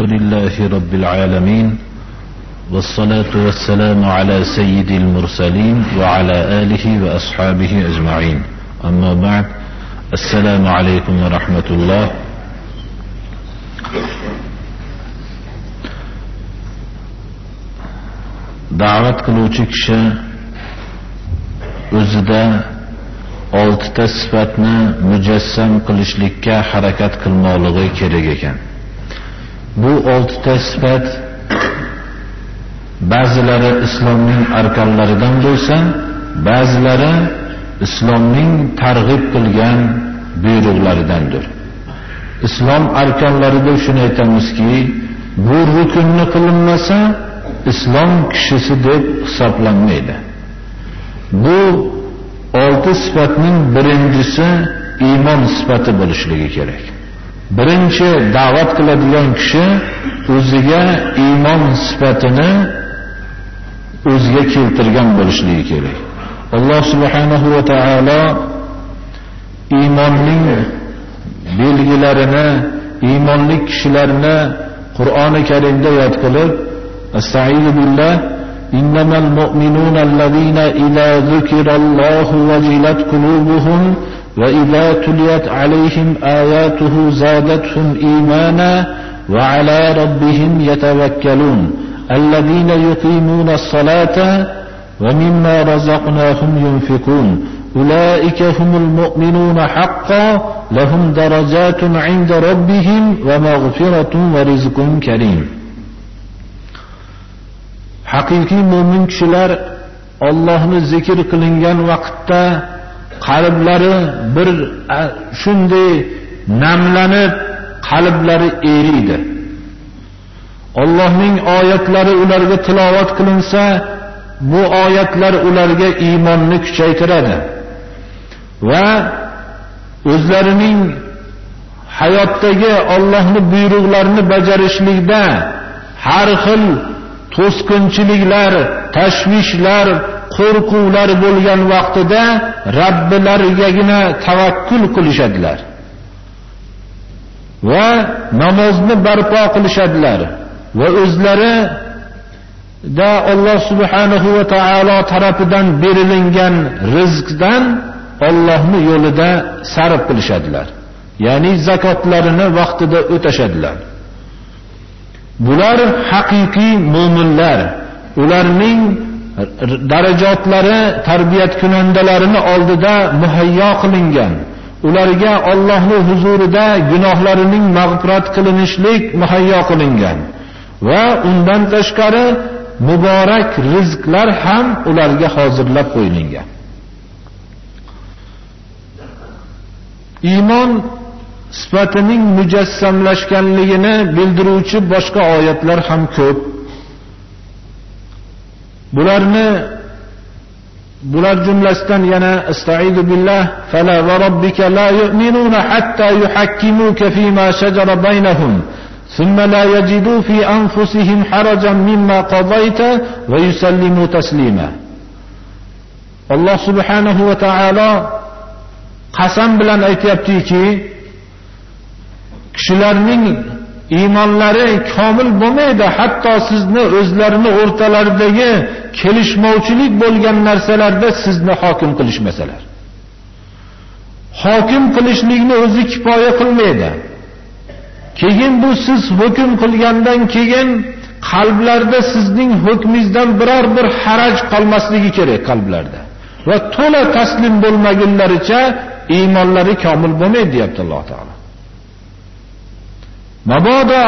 لله رب العالمين والصلاة والسلام على سيد المرسلين وعلى آله وأصحابه أجمعين. أما بعد السلام عليكم ورحمة الله. da'vat qiluvchi kishi o'zida oltita sifatni mujassam qilishlikka harakat qilmoqligi kerak ekan bu oltita sifat ba'zilari islomning arkonlaridan bo'lsa ba'zilari islomning targ'ib qilgan buyruqlaridandir islom arkonlarida shuni aytamizki bu rukunni qilinmasa islom kishisi deb hisoblanmaydi. Bu olti sifatning birinchisi iymon sifati bo'lishligi kerak. birinchi da'vat qiladigan kishi o'ziga iymon sifatini o'ziga keltirgan bo'lishligi kerak alloh subhanahu va taolo iymonning belgilarini iymonli kishilarni qur'oni karimda yod qilib astaizu billah إنما المؤمنون الذين إذا ذكر الله وجلت قلوبهم وإذا تليت عليهم آياته زادتهم إيمانا وعلى ربهم يتوكلون الذين يقيمون الصلاة ومما رزقناهم ينفقون أولئك هم المؤمنون حقا لهم درجات عند ربهم ومغفرة ورزق كريم haqiqiy mo'min kishilar Allohni zikr qilingan vaqtda qalblari bir shunday namlanib qalblari eriydi. Allohning oyatlari ularga tilovat qilinsa bu oyatlar ularga iymonni kuchaytiradi. Va o'zlarining hayotdagi Allohning buyruqlarini bajarishlikda har xil to'sqinchiliklar, tashvishlar, qo'rquvlar bo'lgan vaqtida Rabbilarigagina tavakkul qilishadilar. Va namozni barpo qilishadilar va o'zlari da Alloh subhanahu va taolo tarafidan berilingan rizqdan Allohning yo'lida sarf qilishadilar. Ya'ni zakotlarini vaqtida o'tashadilar. Bular haqiqiy mu'minlar. Ularning darajotlari tarbiyat kunandalarini oldida muhayyo qilingan. Ularga Allohning huzurida gunohlarining mag'firat qilinishlik muhayyo qilingan. Va undan tashqari muborak rizqlar ham ularga hozirlab qo'yilgan. Iymon sifatining mujassamlashganligini bildiruvchi boshqa oyatlar ham ko'p. Bularni bular jumlasidan yana istaidu billah fala va robbika la yu'minuna hatta yuhakkimuka fima shajara baynahum thumma la yajidu fi anfusihim harajan mimma qadayta va yusallimu taslima. Alloh subhanahu va taolo qasam bilan aytayaptiki kishilarning iymonlari komil bo'lmaydi hatto sizni o'zlarini o'rtalaridagi kelishmovchilik bo'lgan narsalarda sizni hokim qilishmasalar. Hokim qilishlikni o'zi kifoya qilmaydi. Keyin bu siz hukm qilgandan keyin qalblarda sizning hukmingizdan biror bir haraj qolmasligi kerak qalblarda. Va to'la taslim bo'lmagunlaricha iymonlari komil bo'lmaydi deyapti alloh taolo. Mabodo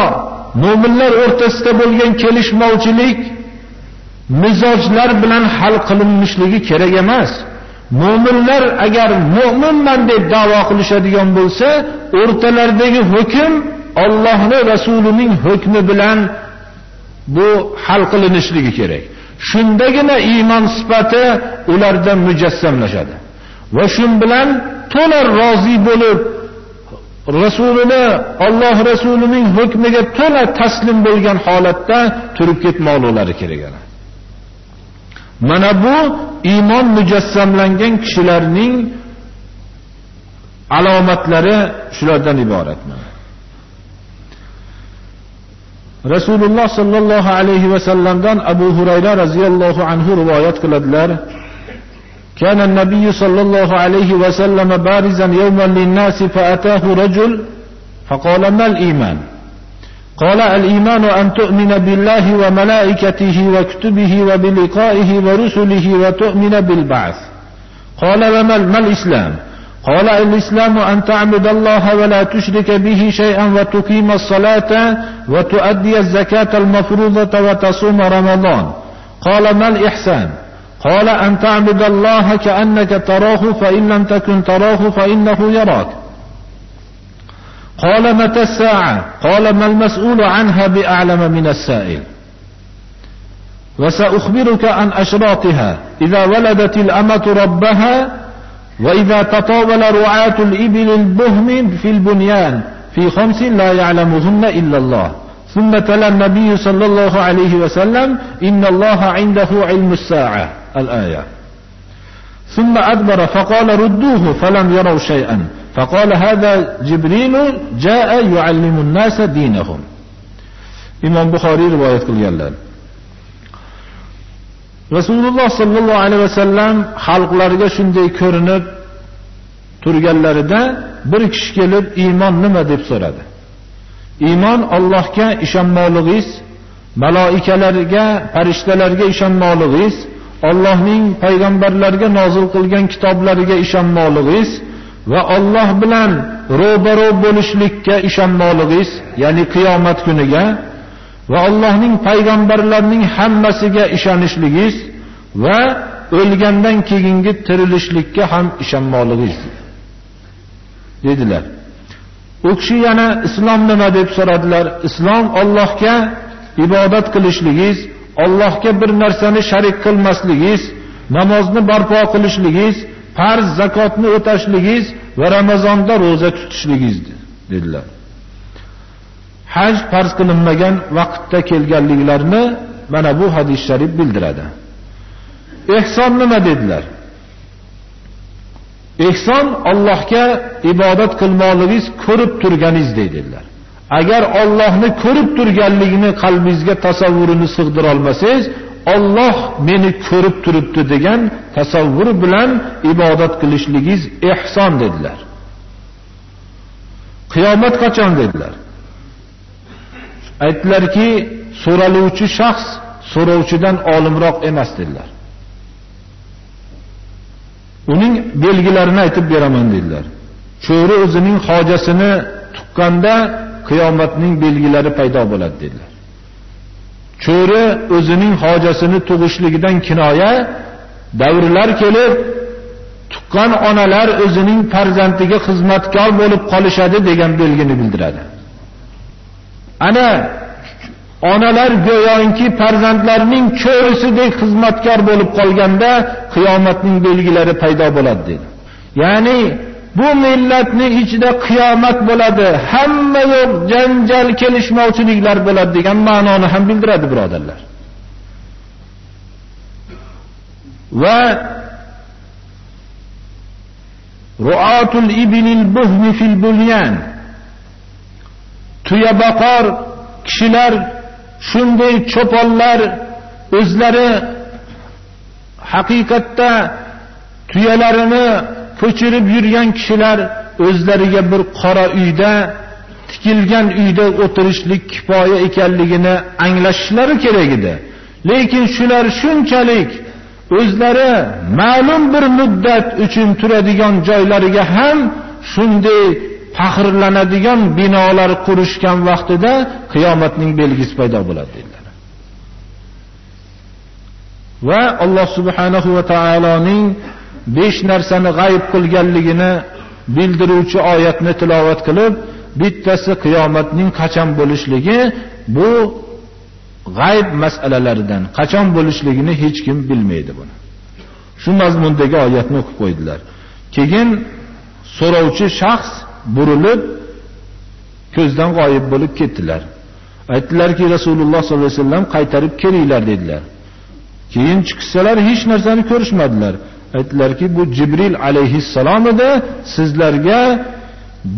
mu'minlar o'rtasida bo'lgan kelishmovchilik mizojlar bilan hal qilinmishligi kerak emas. Mu'minlar agar mu'minman deb da'vo qilishadigan bo'lsa, o'rtalaridagi hukm Allohning rasulining hukmi bilan bu hal qilinishligi kerak. Shundagina iymon sifati ularda mujassamlashadi. Va shun bilan to'la rozi bo'lib Rasulini Alloh Rasulining hukmiga to'la taslim bo'lgan holatda turib ketmoqlari kerak ana Mana bu iymon mujassamlangan kishilarning alomatlari shulardan iborat. rasululloh sollallohu alayhi vasallamdan abu hurayra roziyallohu anhu rivoyat qiladilar كان النبي صلى الله عليه وسلم بارزا يوما للناس فأتاه رجل فقال ما الإيمان؟ قال الإيمان أن تؤمن بالله وملائكته وكتبه وبلقائه ورسله وتؤمن بالبعث. قال وما ما الإسلام؟ قال الإسلام أن تعبد الله ولا تشرك به شيئا وتقيم الصلاة وتؤدي الزكاة المفروضة وتصوم رمضان. قال ما الإحسان؟ قال أن تعبد الله كأنك تراه فإن لم تكن تراه فإنه يراك. قال متى الساعة؟ قال ما المسؤول عنها بأعلم من السائل. وسأخبرك عن أشراطها. إذا ولدت الأمة ربها وإذا تطاول رعاة الإبل البهم في البنيان في خمس لا يعلمهن إلا الله. ثم تلا النبي صلى الله عليه وسلم إن الله عنده علم الساعة. الآية ثم أدبر فقال ردوه فلم يروا شيئا فقال هذا جبريل جاء يعلم الناس دينهم imom buxoriy rivoyat qilganlar rasululloh sollallohu alayhi vasallam xalqlarga shunday ko'rinib turganlarida bir kishi kelib iymon nima deb so'radi iymon Allohga ishonmoqligingiz maloikalarga farishtalarga ishonmoqligingiz Allohning payg'ambarlarga nozil qilgan kitoblariga ishonmoqligingiz va Alloh bilan ro'baro bo'lishlikka ishonmoqligingiz ya'ni qiyomat kuniga va Allohning payg'ambarlarining hammasiga ishonishligingiz va o'lgandan keyingi tirilishlikka ham ishonmoqligingiz dedilar. U kishi yana islom nima? deb so'radilar. Islom Allohga ibodat qilishligingiz Allohga bir narsani sharik qilmasligingiz namozni barpo qilishligingiz farz zakotni o'tashligingiz va ramazonda ro'za tutishligingizdir, dedilar. Haj farz qilinmagan vaqtda kelganliklarini mana bu hadis sharif bildiradi. Ehson nima dedilar? Ehson Allohga ibodat qilmoqligingiz ko'rib turganingiz dedilar. Agar Allohni ko'rib turganligini qalbingizga tasavvurini sig'dira olmasangiz Alloh meni ko'rib turibdi degan tasavvur bilan ibodat qilishligingiz ehson dedilar. Qiyomat qachon dedilar? Aytdilarki so'raluvchi shaxs so'rovchidan olimroq emas dedilar. Uning belgilarini aytib beraman dedilar. Cho'ri o'zining hojasini tuqqanda qiyomatning belgilari paydo bo'ladi dedilar. Cho'ri o'zining hojasini tug'ishligidan kinoya davrlar kelib tuqqan onalar o'zining farzandiga xizmatkor bo'lib qolishadi degan belgini bildiradi. Ana onalar go'yoki farzandlarining cho'risidek xizmatkor bo'lib qolganda qiyomatning belgilari paydo bo'ladi dedi. Ya'ni bu millatni ichida qiyomat bo'ladi. Hamma yo'q janjal kelishmovchiliklar bo'ladi degan ma'noni ham bildiradi birodarlar. Va ru'atul ibnil buhmi fil bunyan tuyabaqor kishilar shunday cho'ponlar o'zlari haqiqatda tuyalarini ko'chirib yurgan kishilar o'zlariga bir qora uyda tikilgan uyda o'tirishlik kifoya ekanligini anglashishlari kerak edi. Lekin shular shunchalik o'zlari ma'lum bir muddat uchun turadigan joylariga ham shunday faxrlanadigan binolar qurishgan vaqtida qiyomatning belgisi paydo bo'ladi dedilar. Va alloh subhanahu va taoloning besh narsani g'ayib qilganligini bildiruvchi oyatni tilovat qilib bittasi qiyomatning qachon bo'lishligi bu g'ayb masalalaridan qachon bo'lishligini hech kim bilmaydi buni. Shu mazmundagi oyatni o'qib qo'ydilar. Keyin so'rovchi shaxs burilib ko'zdan g'oyib bo'lib ketdilar. Aytdilarki rasululloh sollallohu alayhi vasallam qaytarib kelinglar dedilar. Keyin chiqsalar hech narsani ko'rishmadilar. Aytdilarki bu jibril alayhissalom edi sizlarga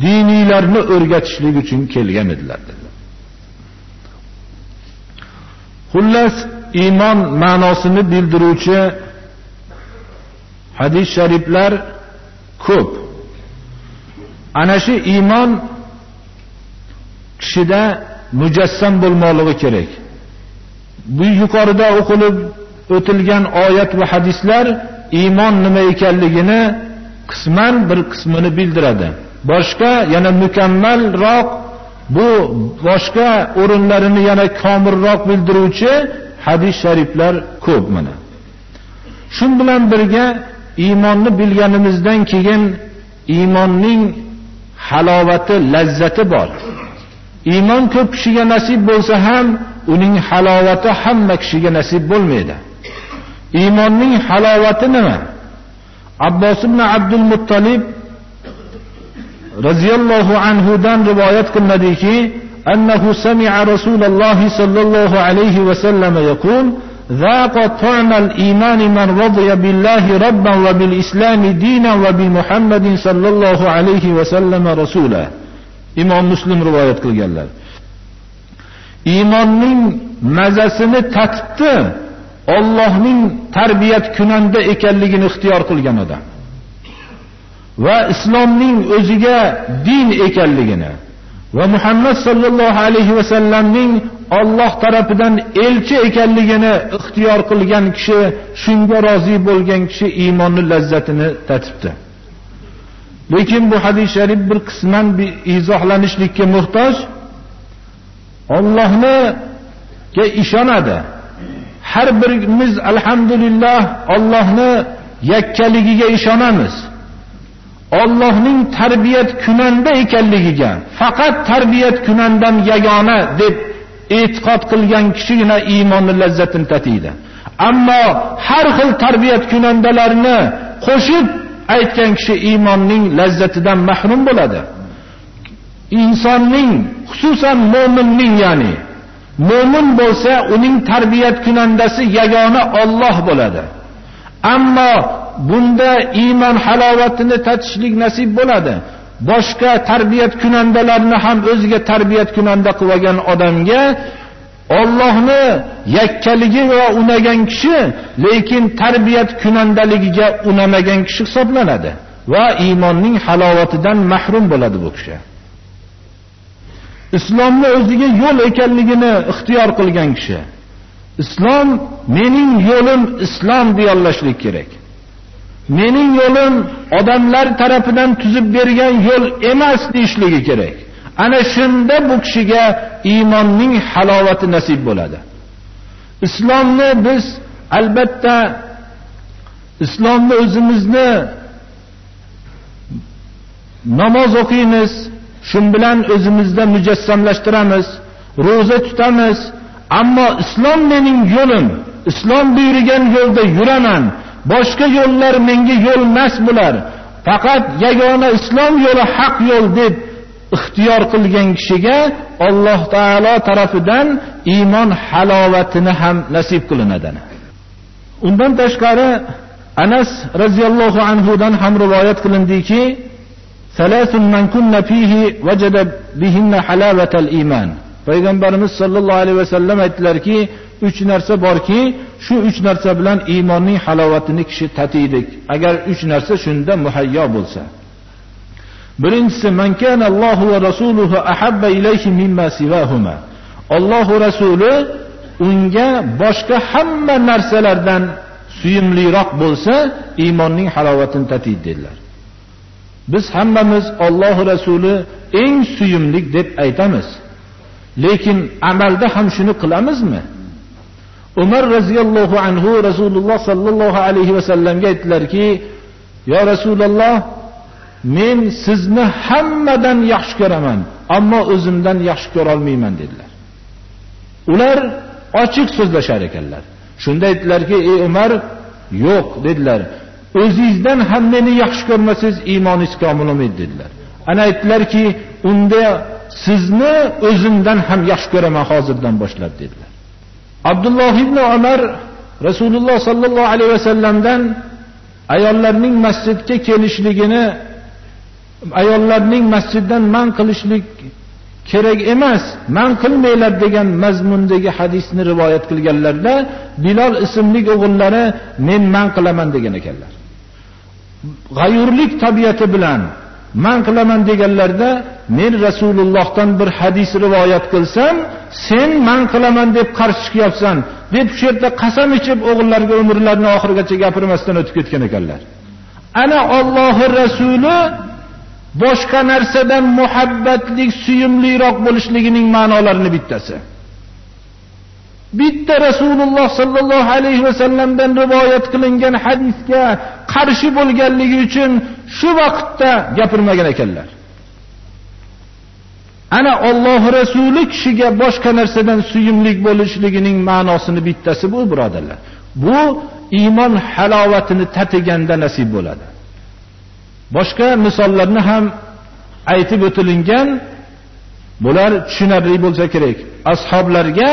diniylarni o'rgatishlik uchun kelgan edilar dedi xullas iymon ma'nosini bildiruvchi hadis shariflar ko'p. Ana shu iymon kishida mujassam bo'lmoqligi kerak. Bu yuqorida o'qilib o'tilgan oyat va hadislar iymon nima ekanligini qisman bir qismini bildiradi. Boshqa yana mukammalroq bu boshqa o'rinlarini yana komilroq bildiruvchi hadis shariflar ko'p mana. Shu bilan birga iymonni bilganimizdan keyin iymonning halovati lazzati bor. Iymon ko'p kishiga nasib bo'lsa ham uning halovati hamma kishiga nasib bo'lmaydi. Iymonning halovati nima abbos ibn abdul muttolib roziyallohu anhudan rivoyat qilinadiki أنه سمع رسول الله صلى الله عليه وسلم يقول ذاق طعم الإيمان من رضي بالله ربا وبالإسلام دينا وبمحمد صلى الله عليه وسلم رسولا imom muslim rivoyat qilganlar iymonning mazasini tatibdi Allohning tarbiyat kunanda ekanligini ixtiyor qilgan odam. Va islomning o'ziga din ekanligini va Muhammad sallallohu alayhi va sallamning Alloh tarafidan elchi ekanligini ixtiyor qilgan kishi shunga rozi bo'lgan kishi iymonning lazzatini tatibdi. Lekin bu hadis sharif bir qisman bir izohlanishlikka muhtoj. Allohni ke ishonadi. Har birimiz alhamdulillah Allohni yakkaligiga ishonamiz. Allohning tarbiyat kunanda ekanligiga faqat tarbiyat kunandan yagona deb e'tiqod qilgan kishigina iymonning lazzatini tatiydi. Ammo har xil tarbiyat kunandalarini qo'shib aytgan kishi iymonning lazzatidan mahrum bo'ladi. Insonning xususan mo'minning ya'ni mo'min bo'lsa uning tarbiyat kunandasi yagona Alloh bo'ladi. Ammo bunda iymon halovatini tatishlik nasib bo'ladi. Boshqa tarbiyat kunandalarni ham o'ziga tarbiyat kunanda qilib olgan odamga Allohni yakkaligi va unagan kishi lekin tarbiyat kunandaligiga unamagan kishi hisoblanadi. Va iymonning halovatidan mahrum bo'ladi bu kishi. Islomni o'ziga yo'l ekanligini ixtiyor qilgan kishi. Islom mening yo'lim islom deyolashlik kerak. Mening yo'lim odamlar tarafidan tuzib bergan yo'l emas deyishligi kerak. Ana shunda bu kishiga iymonning halovati nasib bo'ladi. Islomni biz albatta islomni o'zimizni namoz o'qiymiz shu bilan o'zimizda mujassamlashtiramiz ro'za tutamiz. Ammo islom mening yo'lim. Islom buyurgan yo'lda yuraman. Boshqa yo'llar menga yo'l emas bular. Faqat yagona islom yo'li haq yo'l deb ixtiyor qilgan kishiga Alloh taolo tarafidan iymon halovatini ham nasib qilinadi. Undan tashqari Anas radhiyallohu anhu dan ham rivoyat qilindiki, ثلاث من كن فيه وجد بهن حلاوة الإيمان Payg'ambarimiz sollallohu alayhi vasallam aytdilarki, uch narsa borki, shu uch narsa bilan iymonning halovatini kishi tatiydi. Agar uch narsa shunda muhayyo bo'lsa. birinchisi man va rasuluhu ahabba ilayhi mimma sivahuma Alloh rasuli unga boshqa hamma narsalardan suyimliroq bo'lsa iymonning halovatini tatiydi dedilar biz hammamiz Alloh rasuli eng suyumlik deb aytamiz. Lekin amalda ham shuni qilamizmi? Umar radhiyallohu anhu rasululloh sallallohu alayhi va sallamga aytdilarki, yo rasululloh men sizni hammadan yaxshi ko'raman ammo o'zimdan yaxshi ko'ra olmayman" dedilar. Ular ochiq so'zlashar ekanlar. Shunda aytdilarki ey umar yo'q dedilar. O'zingizdan ham meni yaxshi ko'rmasangiz iymoningiz komil bo'lmaydi dedilar. Ana aytdilarki unda sizni o'zimdan ham yaxshi ko'raman hozirdan boshlab dedilar. Abdulloh ibn umar rasululloh sollallohu alayhi vasallamdan ayollarning masjidga kelishligini ayollarning masjiddan man qilishlik kerak emas man qilmanglar degan mazmundagi hadisni rivoyat qilganlarda bilol ismli o'g'illari men man qilaman degan ekanlar. G'ayurlik tabiati bilan man qilaman deganlarda men rasulullohdan bir hadis rivoyat qilsam sen man qilaman deb qarshi chiqyapsan deb shu yerda qasam ichib o'g'illarga umrlarini oxirigacha gapirmasdan o'tib ketgan ekanlar. Ana ollohi rasuli boshqa narsadan muhabbatlik suyumliroq bo'lishligining ma'nolarini bittasi. Bitta rasululloh sollallohu alayhi vasallamdan rivoyat qilingan hadisga qarshi bo'lganligi uchun shu vaqtda gapirmagan ekanlar. Ana Alloh rasuli kishiga boshqa narsadan suyumlik bo'lishligining ma'nosini bittasi bu birodarlar. Bu iymon halovatini tatiganda nasib bo'ladi. Boshqa misollarni ham aytib o'tilingan bular tushunarli bo'lsa kerak. Ashoblarga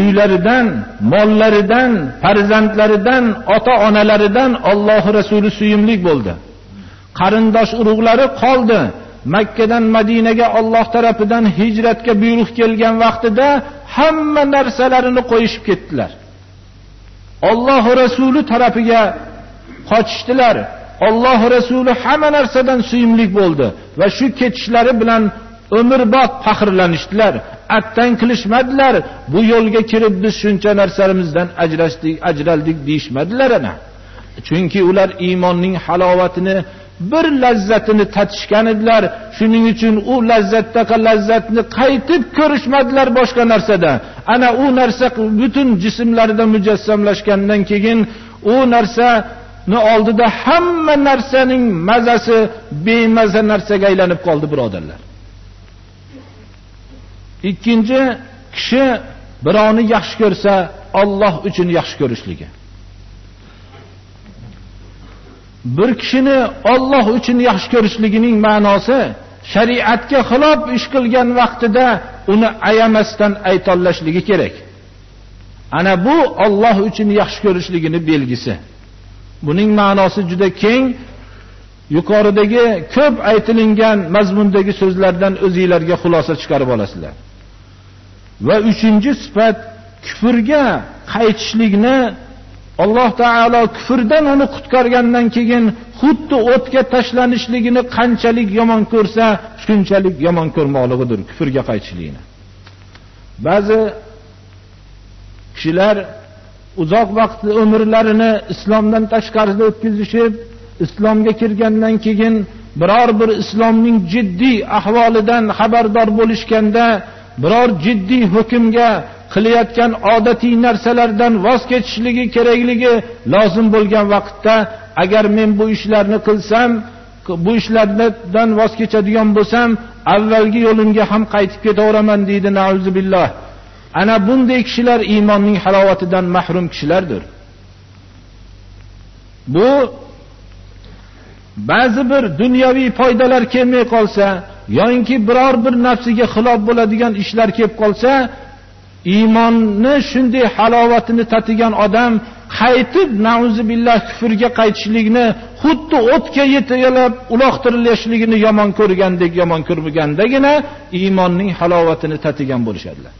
uylaridan mollaridan farzandlaridan ota onalaridan Alloh rasuli suyumlik bo'ldi. Qarindosh urug'lari qoldi. Makkadan madinaga Alloh tarafidan hijratga buyruq kelgan vaqtida hamma narsalarini qo'yishib ketdilar. Alloh rasuli tarafiga qochishdilar. Alloh rasuli hamma narsadan suyumlik bo'ldi va shu ketishlari bilan umrbod faxrlanishdilar. Bid'atdan qilishmadilar bu yo'lga kirib biz shuncha narsarimizdan ajrashdik ajraldik deyishmadilar ana. Chunki ular iymonning halovatini bir lazzatini tatishgan edilar. Shuning uchun u lazzatdaqa lazzatni qaytib ko'rishmadilar boshqa narsada. Ana u narsa butun jismlarida mujassamlashgandan keyin u narsani oldida hamma narsaning mazasi bemaza narsaga aylanib qoldi birodarlar. Ikkinchi kishi birovni yaxshi ko'rsa Alloh uchun yaxshi ko'rishligi. Bir kishini Alloh uchun yaxshi ko'rishligining ma'nosi shariatga xilof ish qilgan vaqtida uni ayamasdan aytollashligi kerak. Ana bu Alloh uchun yaxshi ko'rishligini belgisi. Buning ma'nosi juda keng. Yuqoridagi ko'p aytilingan mazmundagi so'zlardan o'zinglarga xulosa chiqarib olasizlar. Va uchinchi sifat kufrga qaytishlikni alloh taolo kufrdan uni qutqargandan keyin xuddi o'tga tashlanishligini qanchalik yomon ko'rsa shunchalik yomon ko'rmoqligidir kufrga qaytishlikni. Ba'zi kishilar uzoq vaqt umrlarini islomdan tashqarida o'tkazishib islomga kirgandan keyin biror bir islomning jiddiy ahvolidan xabardor bo'lishganda biror jiddiy hukmga qilayotgan odatiy narsalardan voz kechishligi kerakligi lozim bo'lgan vaqtda agar men bu ishlarni qilsam bu ishlardan voz kechadigan bo'lsam avvalgi yo'limga ham qaytib ketaveraman deydi billah ana bunday kishilar iymonning halovatidan mahrum kishilardir. Bu ba'zi bir dunyoviy foydalar kelmay qolsa yoyinki biror bir nafsiga xilof bo'ladigan ishlar kelib qolsa iymonni shunday halovatini tatigan odam qaytib nauzi billah kufrga qaytishlikni xuddi o'tga yetalab uloqtirilishligini yomon ko'rgandek yomon ko'rmagandagina iymonning halovatini tatigan bo'lishadilar.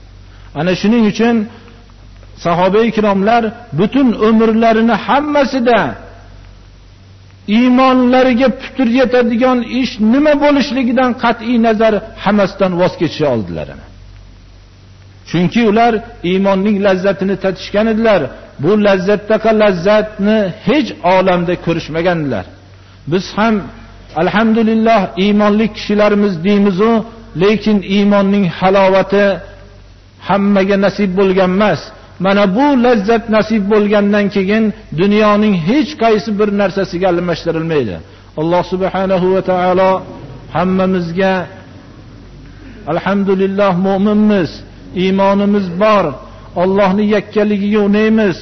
Ana shuning uchun sahoba ikromlar butun umrlarini hammasida iymonlariga putur yetadigan ish nima bo'lishligidan qat'iy nazar hammasidan voz kechisha oldilar chunki ular iymonning lazzatini tatishgan edilar. Bu lazzatdaqa lazzatni hech olamda ko'rishmagandilar. Biz ham alhamdulillah iymonli kishilarimiz deymizu lekin iymonning halovati hammaga nasib bo'lgan emas. Mana bu lazzat nasib bo'lgandan keyin dunyoning hech qaysi bir narsasiga almashtirilmaydi. Alloh subhanahu va taolo hammamizga alhamdulillah mo'minmiz iymonimiz bor allohni yakkaligiga unaymiz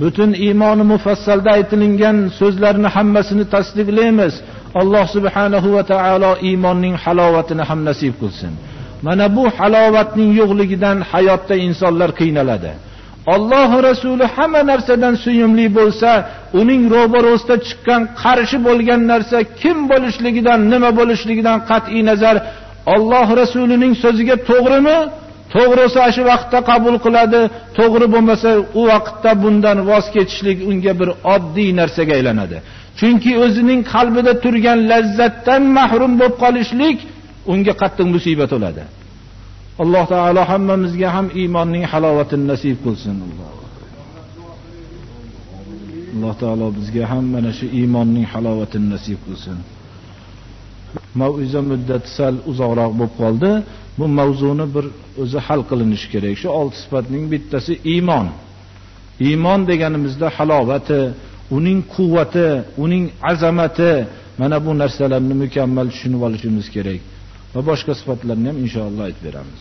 butun iymoni mufassalda aytilingan so'zlarni hammasini tasdiqlaymiz. Alloh subhanahu va taolo iymonning halovatini ham nasib qilsin. Mana bu halovatning yo'qligidan hayotda insonlar qiynaladi. Allohu rasuli hamma narsadan suyumli bo'lsa uning ro'barosida chiqqan qarshi bo'lgan narsa kim bo'lishligidan nima bo'lishligidan qat'i nazar Alloh rasulining so'ziga to'g'rimi? To'g'risi bo'lsa shu vaqtda qabul qiladi, to'g'ri bo'lmasa u vaqtda bundan voz kechishlik unga bir oddiy narsaga aylanadi. Chunki o'zining qalbida turgan lazzatdan mahrum bo'lib qolishlik unga qattiq musibat bo'ladi. Alloh taolo hammamizga ham iymonning halovatini nasib qilsin. Alloh taolo bizga ham mana shu iymonning halovatini nasib qilsin. Mav'iza muddati sal uzoqroq bo'lib qoldi. Bu mavzuni bir o'zi hal qilinishi kerak. Shu olti sifatning bittasi iymon. Iymon deganimizda halovati, uning quvvati, uning azamati, mana bu narsalarni mukammal tushunib olishimiz kerak. Va boshqa sifatlarni ham inshaalloh aytib beramiz.